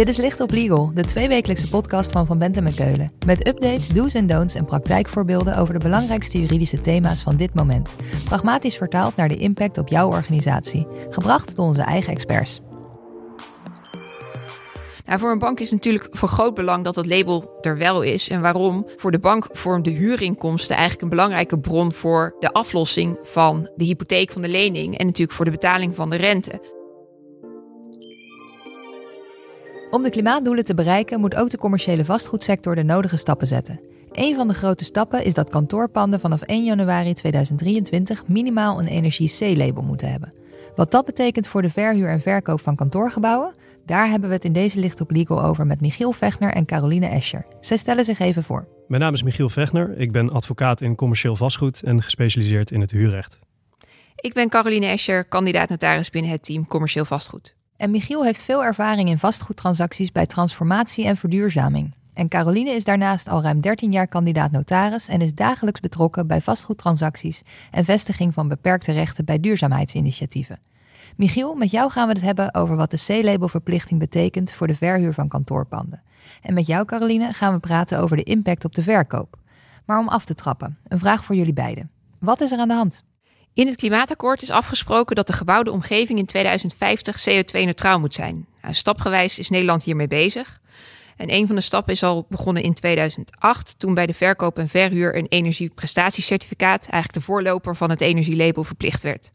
Dit is Licht op Legal, de tweewekelijkse podcast van Van Bentem en Keulen. Met updates, do's en don'ts en praktijkvoorbeelden over de belangrijkste juridische thema's van dit moment. Pragmatisch vertaald naar de impact op jouw organisatie. Gebracht door onze eigen experts. Nou, voor een bank is natuurlijk van groot belang dat dat label er wel is. En waarom? Voor de bank vormt de huurinkomsten eigenlijk een belangrijke bron voor de aflossing van de hypotheek van de lening en natuurlijk voor de betaling van de rente. Om de klimaatdoelen te bereiken moet ook de commerciële vastgoedsector de nodige stappen zetten. Een van de grote stappen is dat kantoorpanden vanaf 1 januari 2023 minimaal een energie C-label moeten hebben. Wat dat betekent voor de verhuur en verkoop van kantoorgebouwen, daar hebben we het in deze Licht op Legal over met Michiel Vechner en Caroline Escher. Zij stellen zich even voor. Mijn naam is Michiel Vechner. Ik ben advocaat in commercieel vastgoed en gespecialiseerd in het huurrecht. Ik ben Caroline Escher, kandidaat notaris binnen het team commercieel vastgoed. En Michiel heeft veel ervaring in vastgoedtransacties bij transformatie en verduurzaming. En Caroline is daarnaast al ruim 13 jaar kandidaat notaris en is dagelijks betrokken bij vastgoedtransacties en vestiging van beperkte rechten bij duurzaamheidsinitiatieven. Michiel, met jou gaan we het hebben over wat de C-labelverplichting betekent voor de verhuur van kantoorpanden. En met jou, Caroline, gaan we praten over de impact op de verkoop. Maar om af te trappen, een vraag voor jullie beiden. Wat is er aan de hand? In het klimaatakkoord is afgesproken dat de gebouwde omgeving in 2050 CO2-neutraal moet zijn. Nou, stapgewijs is Nederland hiermee bezig. En een van de stappen is al begonnen in 2008, toen bij de verkoop en verhuur een energieprestatiecertificaat, eigenlijk de voorloper van het energielabel, verplicht werd.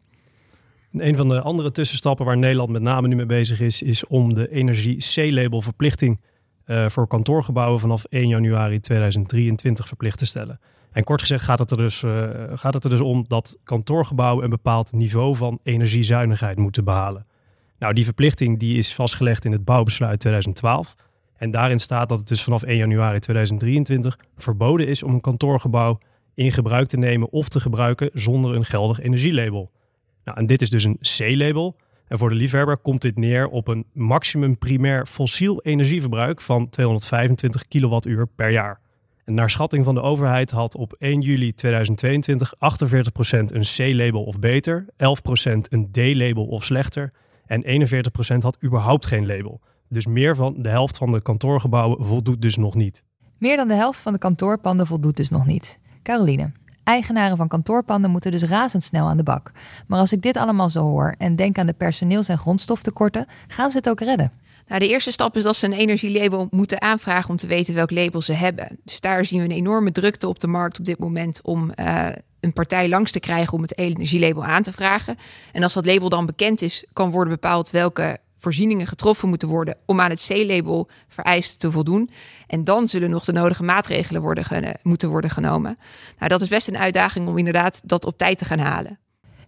Een van de andere tussenstappen waar Nederland met name nu mee bezig is, is om de energie C-label verplichting uh, voor kantoorgebouwen vanaf 1 januari 2023 verplicht te stellen. En kort gezegd gaat het, er dus, uh, gaat het er dus om dat kantoorgebouwen een bepaald niveau van energiezuinigheid moeten behalen. Nou, die verplichting die is vastgelegd in het bouwbesluit 2012. En daarin staat dat het dus vanaf 1 januari 2023 verboden is om een kantoorgebouw in gebruik te nemen of te gebruiken zonder een geldig energielabel. Nou, en dit is dus een C-label. En voor de liefhebber komt dit neer op een maximum primair fossiel energieverbruik van 225 kilowattuur per jaar. Naar schatting van de overheid had op 1 juli 2022 48% een C-label of beter, 11% een D-label of slechter en 41% had überhaupt geen label. Dus meer dan de helft van de kantoorgebouwen voldoet dus nog niet. Meer dan de helft van de kantoorpanden voldoet dus nog niet. Caroline, Eigenaren van kantoorpanden moeten dus razendsnel aan de bak. Maar als ik dit allemaal zo hoor en denk aan de personeels- en grondstoftekorten, gaan ze het ook redden? Nou, de eerste stap is dat ze een energielabel moeten aanvragen om te weten welk label ze hebben. Dus daar zien we een enorme drukte op de markt op dit moment om uh, een partij langs te krijgen om het energielabel aan te vragen. En als dat label dan bekend is, kan worden bepaald welke voorzieningen getroffen moeten worden om aan het C-label vereist te voldoen. En dan zullen nog de nodige maatregelen worden moeten worden genomen. Nou, dat is best een uitdaging om inderdaad dat op tijd te gaan halen.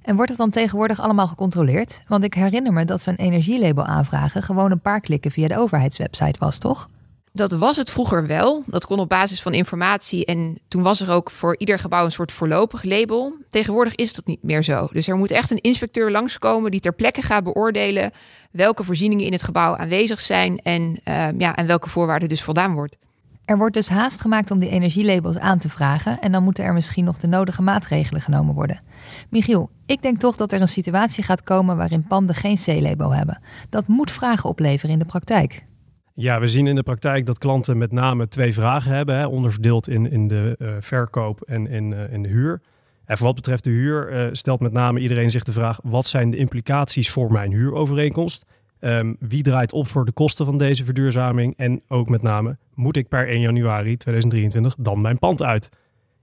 En wordt het dan tegenwoordig allemaal gecontroleerd? Want ik herinner me dat zo'n energielabel aanvragen gewoon een paar klikken via de overheidswebsite was, toch? Dat was het vroeger wel. Dat kon op basis van informatie. En toen was er ook voor ieder gebouw een soort voorlopig label. Tegenwoordig is dat niet meer zo. Dus er moet echt een inspecteur langskomen die ter plekke gaat beoordelen welke voorzieningen in het gebouw aanwezig zijn en, uh, ja, en welke voorwaarden dus voldaan wordt. Er wordt dus haast gemaakt om die energielabels aan te vragen en dan moeten er misschien nog de nodige maatregelen genomen worden. Michiel, ik denk toch dat er een situatie gaat komen waarin panden geen C-label hebben. Dat moet vragen opleveren in de praktijk. Ja, we zien in de praktijk dat klanten met name twee vragen hebben, hè, onderverdeeld in, in de uh, verkoop en in, uh, in de huur. En voor wat betreft de huur uh, stelt met name iedereen zich de vraag: wat zijn de implicaties voor mijn huurovereenkomst? Um, wie draait op voor de kosten van deze verduurzaming? En ook met name, moet ik per 1 januari 2023 dan mijn pand uit?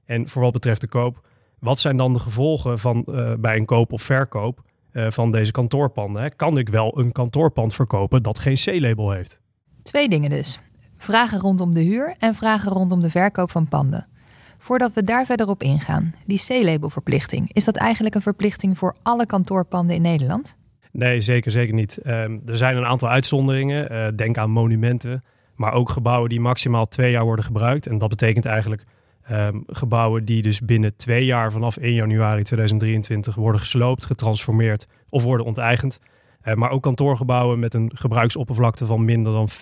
En voor wat betreft de koop, wat zijn dan de gevolgen van bij een koop of verkoop van deze kantoorpanden? Hè? Kan ik wel een kantoorpand verkopen dat geen C-label heeft? Twee dingen dus. Vragen rondom de huur en vragen rondom de verkoop van panden. Voordat we daar verder op ingaan, die C-labelverplichting, is dat eigenlijk een verplichting voor alle kantoorpanden in Nederland? Nee, zeker, zeker niet. Um, er zijn een aantal uitzonderingen. Uh, denk aan monumenten, maar ook gebouwen die maximaal twee jaar worden gebruikt. En dat betekent eigenlijk um, gebouwen die dus binnen twee jaar vanaf 1 januari 2023 worden gesloopt, getransformeerd of worden onteigend. Uh, maar ook kantoorgebouwen met een gebruiksoppervlakte van minder dan 50%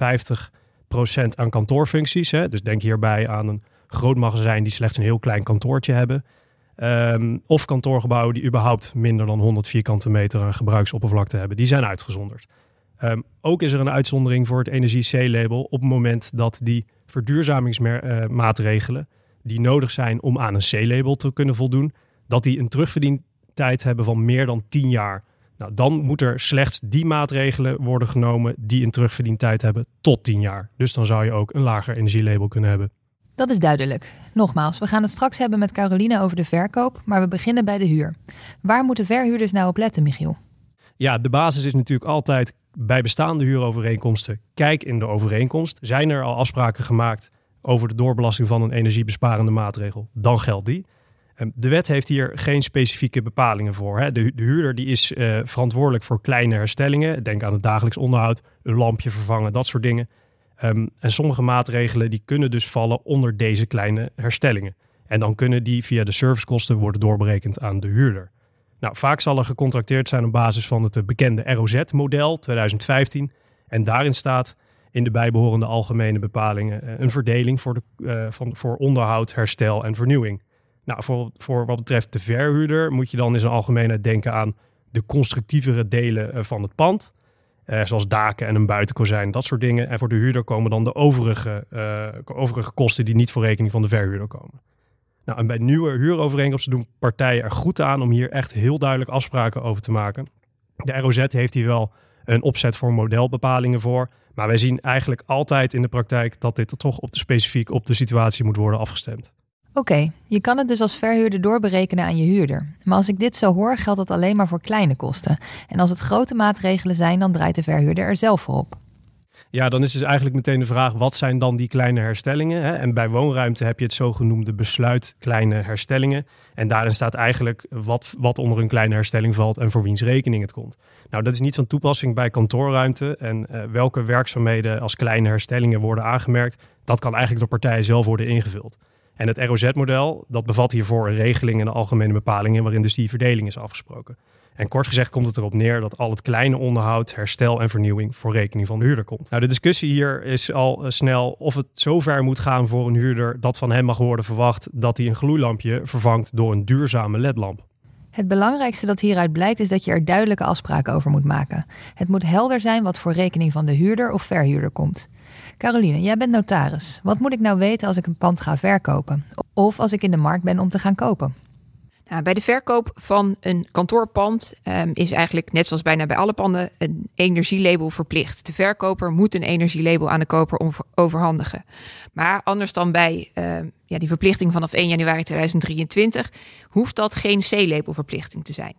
aan kantoorfuncties. Hè. Dus denk hierbij aan een groot magazijn die slechts een heel klein kantoortje hebben. Um, of kantoorgebouwen die überhaupt minder dan 100 vierkante meter aan gebruiksoppervlakte hebben. Die zijn uitgezonderd. Ehm, ook is er een uitzondering voor het energie-C-label op het moment dat die verduurzamingsmaatregelen die nodig zijn om aan een C-label te kunnen voldoen, dat die een terugverdientijd hebben van meer dan 10 jaar. Nou, dan moet er slechts die maatregelen worden genomen die een terugverdientijd hebben tot 10 jaar. Dus dan zou je ook een lager energielabel kunnen hebben. Dat is duidelijk. Nogmaals, we gaan het straks hebben met Caroline over de verkoop, maar we beginnen bij de huur. Waar moeten verhuurders nou op letten, Michiel? Ja, de basis is natuurlijk altijd bij bestaande huurovereenkomsten. Kijk in de overeenkomst. Zijn er al afspraken gemaakt over de doorbelasting van een energiebesparende maatregel? Dan geldt die. Ehm, de wet heeft hier geen specifieke bepalingen voor. De, huurder die is uh, verantwoordelijk voor kleine herstellingen. Denk aan het dagelijks onderhoud, een lampje vervangen, dat soort dingen. Um, en sommige maatregelen die kunnen dus vallen onder deze kleine herstellingen. En dan kunnen die via de servicekosten worden doorberekend aan de huurder. Nou, vaak zal er gecontracteerd zijn op basis van het bekende ROZ-model 2015. En daarin staat in de bijbehorende algemene bepalingen eh, een verdeling voor, de, uh, van, voor onderhoud, herstel en vernieuwing. Nou, voor, voor wat betreft de verhuurder moet je dan in zijn algemeenheid denken aan de constructievere delen eh, van het pand. Zoals daken en een buitenkozijn, dat soort dingen. En voor de huurder komen dan de overige, overige kosten die niet voor rekening van de verhuurder komen. Nou, en bij nieuwe huurovereenkomsten doen partijen er goed aan om hier echt heel duidelijk afspraken over te maken. De ROZ heeft hier wel een opzet voor modelbepalingen voor. Maar wij zien eigenlijk altijd in de praktijk dat dit toch op de specifiek op de situatie moet worden afgestemd. Oké, je kan het dus als verhuurder doorberekenen aan je huurder. Maar als ik dit zo hoor, geldt dat alleen maar voor kleine kosten. En als het grote maatregelen zijn, dan draait de verhuurder er zelf voor op. Ja, dan is dus eigenlijk meteen de vraag: wat zijn dan die kleine herstellingen? Hè? En bij woonruimte heb je het zogenoemde besluit kleine herstellingen. En daarin staat eigenlijk wat, wat onder een kleine herstelling valt en voor wiens rekening het komt. Nou, dat is niet van toepassing bij kantoorruimte. En uh, welke werkzaamheden als kleine herstellingen worden aangemerkt, dat kan eigenlijk door partijen zelf worden ingevuld. En het ROZ-model, dat bevat hiervoor een regeling en algemene bepalingen waarin dus die verdeling is afgesproken. En kort gezegd komt het erop neer dat al het kleine onderhoud, herstel en vernieuwing voor rekening van de huurder komt. Nou, de discussie hier is al eh, snel of het zover moet gaan voor een huurder dat van hem mag worden verwacht dat hij een gloeilampje vervangt door een duurzame ledlamp. Het belangrijkste dat hieruit blijkt is dat je er duidelijke afspraken over moet maken. Het moet helder zijn wat voor rekening van de huurder of verhuurder komt. Caroline, jij bent notaris. Wat moet ik nou weten als ik een pand ga verkopen? Of als ik in de markt ben om te gaan kopen? Nou, bij de verkoop van een kantoorpand um, is eigenlijk, net zoals bijna bij alle panden, een energielabel verplicht. De verkoper moet een energielabel aan de koper overhandigen. Maar anders dan bij um, ja, die verplichting vanaf 1 januari 2023, hoeft dat geen C-labelverplichting te zijn.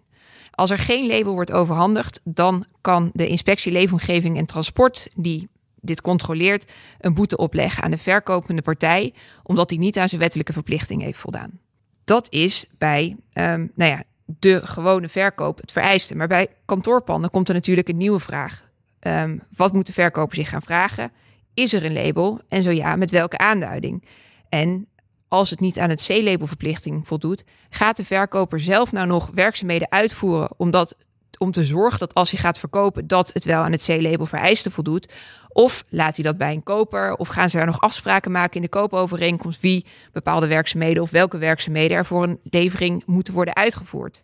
Als er geen label wordt overhandigd, dan kan de inspectie leefomgeving en transport, die dit controleert, een boete opleggen aan de verkopende partij, omdat hij niet aan zijn wettelijke verplichting heeft voldaan. Dat is bij um, nou ja, de gewone verkoop het vereiste. Maar bij kantoorpanden komt er natuurlijk een nieuwe vraag. Um, wat moet de verkoper zich gaan vragen? Is er een label? En zo ja, met welke aanduiding? En als het niet aan het C-labelverplichting voldoet, gaat de verkoper zelf nou nog werkzaamheden uitvoeren omdat om te zorgen dat als hij gaat verkopen, dat het wel aan het C-label vereiste voldoet? Of laat hij dat bij een koper? Of gaan ze daar nog afspraken maken in de koopovereenkomst wie bepaalde werkzaamheden of welke werkzaamheden er voor een levering moeten worden uitgevoerd?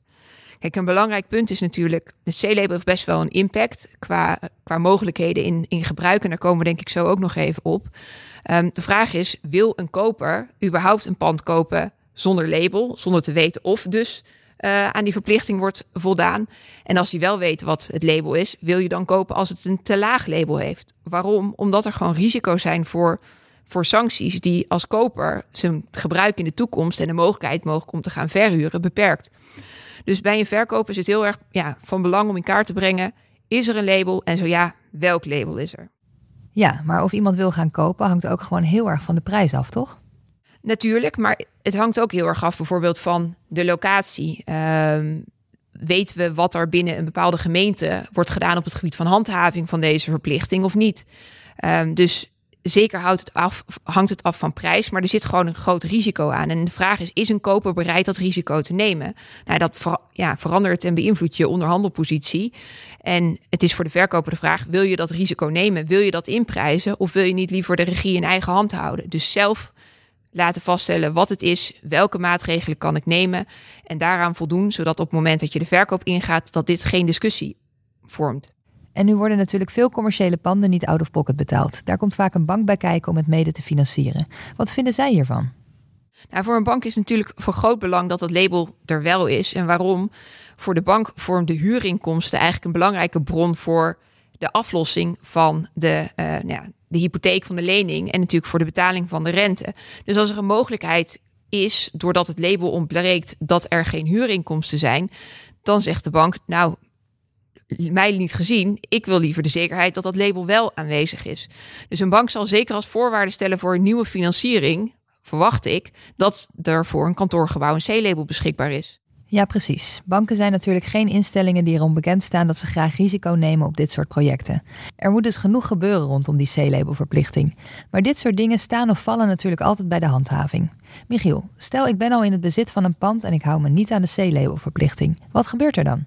Kijk, een belangrijk punt is natuurlijk, de C-label heeft best wel een impact qua, qua mogelijkheden in, in gebruik. En daar komen we denk ik zo ook nog even op. Um, de vraag is, wil een koper überhaupt een pand kopen zonder label, zonder te weten of dus uh, aan die verplichting wordt voldaan. En als je wel weet wat het label is, wil je dan kopen als het een te laag label heeft. Waarom? Omdat er gewoon risico's zijn voor, voor sancties die als koper zijn gebruik in de toekomst en de mogelijkheid mogelijk om te gaan verhuren beperkt. Dus bij een verkoper is het heel erg ja, van belang om in kaart te brengen: is er een label? En zo ja, welk label is er? Ja, maar of iemand wil gaan kopen hangt ook gewoon heel erg van de prijs af, toch? Natuurlijk, maar het hangt ook heel erg af bijvoorbeeld van de locatie. Um, weten we wat er binnen een bepaalde gemeente wordt gedaan op het gebied van handhaving van deze verplichting of niet? Um, dus zeker houdt het af, hangt het af van prijs, maar er zit gewoon een groot risico aan. En de vraag is, is een koper bereid dat risico te nemen? Nou, dat ja, verandert en beïnvloedt je onderhandelpositie. En het is voor de verkoper de vraag, wil je dat risico nemen? Wil je dat inprijzen? Of wil je niet liever de regie in eigen hand houden? Dus zelf laten vaststellen wat het is, welke maatregelen kan ik nemen en daaraan voldoen, zodat op het moment dat je de verkoop ingaat, dat dit geen discussie vormt. En nu worden natuurlijk veel commerciële panden niet out of pocket betaald. Daar komt vaak een bank bij kijken om het mede te financieren. Wat vinden zij hiervan? Nou, voor een bank is natuurlijk van groot belang dat het label er wel is. En waarom? Voor de bank vormt de huurinkomsten eigenlijk een belangrijke bron voor de aflossing van de, uh, nou ja, de hypotheek van de lening en natuurlijk voor de betaling van de rente. Dus als er een mogelijkheid is, doordat het label ontbreekt, dat er geen huurinkomsten zijn, dan zegt de bank, nou, mij niet gezien. Ik wil liever de zekerheid dat dat label wel aanwezig is. Dus een bank zal zeker als voorwaarde stellen voor een nieuwe financiering, verwacht ik, dat er voor een kantoorgebouw een C-label beschikbaar is. Ja, precies. Banken zijn natuurlijk geen instellingen die erom bekend staan dat ze graag risico nemen op dit soort projecten. Er moet dus genoeg gebeuren rondom die C-labelverplichting. Maar dit soort dingen staan of vallen natuurlijk altijd bij de handhaving. Michiel, stel ik ben al in het bezit van een pand en ik hou me niet aan de C-labelverplichting. Wat gebeurt er dan?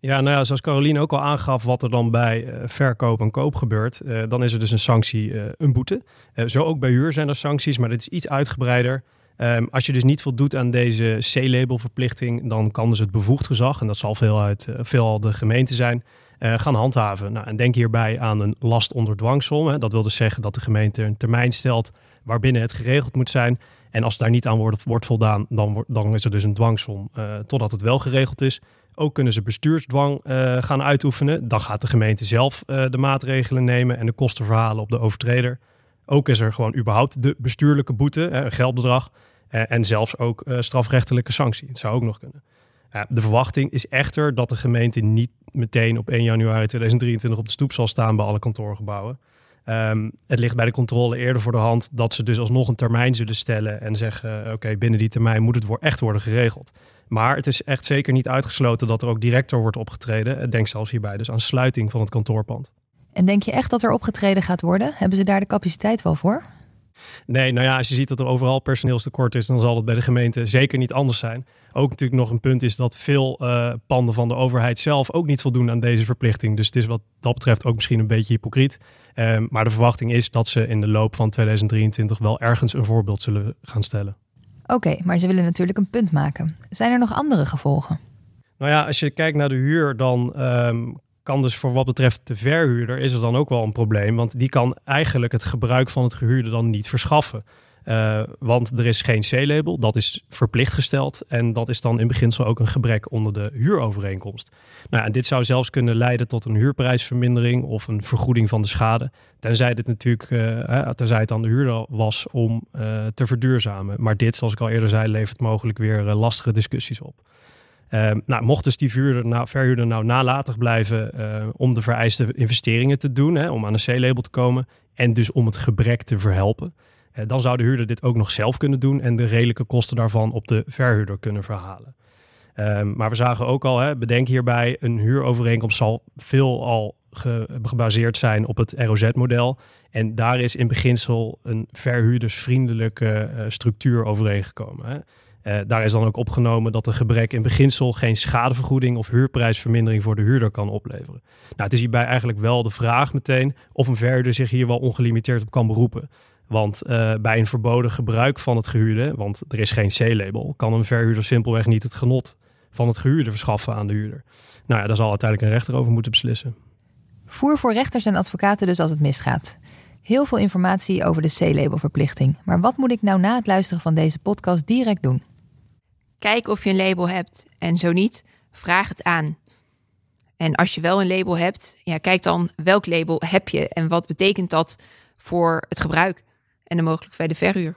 Ja, nou ja, zoals Caroline ook al aangaf, wat er dan bij uh, verkoop en koop gebeurt, uh, dan is er dus een sanctie, uh, een boete. zo ook bij huur zijn er sancties, maar dit is iets uitgebreider. Um, als je dus niet voldoet aan deze C-labelverplichting, dan kan dus het bevoegd gezag, en dat zal veel uit veelal de gemeente zijn, gaan handhaven. Nou, en denk hierbij aan een last onder dwangsom. Hè. Dat wil dus zeggen dat de gemeente een termijn stelt waarbinnen het geregeld moet zijn. En als daar niet aan wordt, wordt voldaan, dan, dan is er dus een dwangsom totdat het wel geregeld is. Ook kunnen ze bestuursdwang gaan uitoefenen. Dan gaat de gemeente zelf de maatregelen nemen en de kosten verhalen op de overtreder. Ook is er gewoon überhaupt de bestuurlijke boete, een geldbedrag. Uh, en zelfs ook strafrechtelijke sanctie. Dat zou ook nog kunnen. de verwachting is echter dat de gemeente niet meteen op 1 januari 2023 op de stoep zal staan bij alle kantoorgebouwen. Um, het ligt bij de controle eerder voor de hand dat ze dus alsnog een termijn zullen stellen en zeggen: oké, binnen die termijn moet het echt worden geregeld. Maar het is echt zeker niet uitgesloten dat er ook director wordt opgetreden. Denk zelfs hierbij dus aan sluiting van het kantoorpand. En denk je echt dat er opgetreden gaat worden? Hebben ze daar de capaciteit wel voor? Nee, nou ja, als je ziet dat er overal personeelstekort is, dan zal het bij de gemeente zeker niet anders zijn. Ook natuurlijk nog een punt is dat veel uh, panden van de overheid zelf ook niet voldoen aan deze verplichting. Dus het is wat dat betreft ook misschien een beetje hypocriet. Um, maar de verwachting is dat ze in de loop van 2023 wel ergens een voorbeeld zullen gaan stellen. Oké, maar ze willen natuurlijk een punt maken. Zijn er nog andere gevolgen? Nou ja, als je kijkt naar de huur, dan um, kan dus voor wat betreft de verhuurder is er dan ook wel een probleem. Want die kan eigenlijk het gebruik van het gehuurde dan niet verschaffen. Uh, want er is geen C-label, dat is verplicht gesteld. En dat is dan in beginsel ook een gebrek onder de huurovereenkomst. Nou, en dit zou zelfs kunnen leiden tot een huurprijsvermindering of een vergoeding van de schade. Tenzij dit natuurlijk, uh, tenzij het aan de huurder was om uh, te verduurzamen. Maar dit, zoals ik al eerder zei, levert mogelijk weer lastige discussies op. Um, nou, mocht dus die nou, verhuurder nou nalatig blijven uh, om de vereiste investeringen te doen, hè, om aan een C-label te komen en dus om het gebrek te verhelpen, uh, dan zou de huurder dit ook nog zelf kunnen doen en de redelijke kosten daarvan op de verhuurder kunnen verhalen. Um, maar we zagen ook al, hè, bedenk hierbij, een huurovereenkomst zal veelal ge gebaseerd zijn op het ROZ-model. En daar is in beginsel een verhuurdersvriendelijke uh, structuur overeengekomen. Uh, daar is dan ook opgenomen dat een gebrek in beginsel geen schadevergoeding of huurprijsvermindering voor de huurder kan opleveren. Nou, het is hierbij eigenlijk wel de vraag meteen of een verhuurder zich hier wel ongelimiteerd op kan beroepen. Want uh, bij een verboden gebruik van het gehuurde, want er is geen C-label, kan een verhuurder simpelweg niet het genot van het gehuurde verschaffen aan de huurder. Nou ja, daar zal uiteindelijk een rechter over moeten beslissen. Voer voor rechters en advocaten dus als het misgaat. Heel veel informatie over de C-labelverplichting. Maar wat moet ik nou na het luisteren van deze podcast direct doen? Kijk of je een label hebt. En zo niet, vraag het aan. En als je wel een label hebt, ja, kijk dan welk label heb je en wat betekent dat voor het gebruik en de mogelijk bij de verhuur.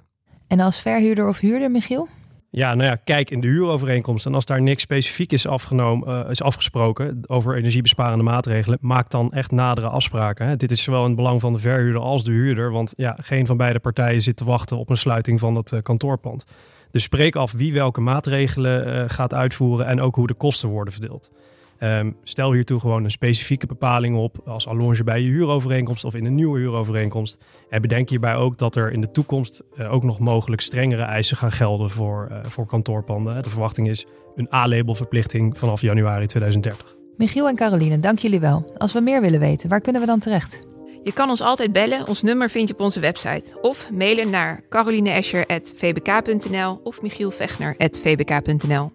En als verhuurder of huurder, Michiel? Ja, nou ja, kijk in de huurovereenkomst. En als daar niks specifiek is, afgenomen, uh, is afgesproken over energiebesparende maatregelen, maak dan echt nadere afspraken. Hè. Dit is zowel in het belang van de verhuurder als de huurder. Want ja, geen van beide partijen zit te wachten op een sluiting van het uh, kantoorpand. Dus spreek af wie welke maatregelen uh, gaat uitvoeren en ook hoe de kosten worden verdeeld. Um, stel hiertoe gewoon een specifieke bepaling op als allonge bij je huurovereenkomst of in een nieuwe huurovereenkomst. En bedenk hierbij ook dat er in de toekomst uh, ook nog mogelijk strengere eisen gaan gelden voor, uh, voor kantoorpanden. De verwachting is een A-labelverplichting vanaf januari 2030. Michiel en Caroline, dank jullie wel. Als we meer willen weten, waar kunnen we dan terecht? Je kan ons altijd bellen. Ons nummer vind je op onze website. Of mailen naar carolineescher.vbk.nl of michielvechner.vbk.nl.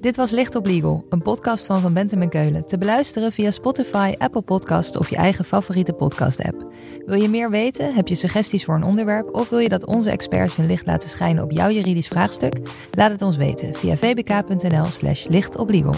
Dit was Licht op Legal, een podcast van Van Bentem en Keulen. Te beluisteren via Spotify, Apple Podcasts of je eigen favoriete podcast-app. Wil je meer weten? Heb je suggesties voor een onderwerp? Of wil je dat onze experts hun licht laten schijnen op jouw juridisch vraagstuk? Laat het ons weten via vbk.nl slash lichtoplegal.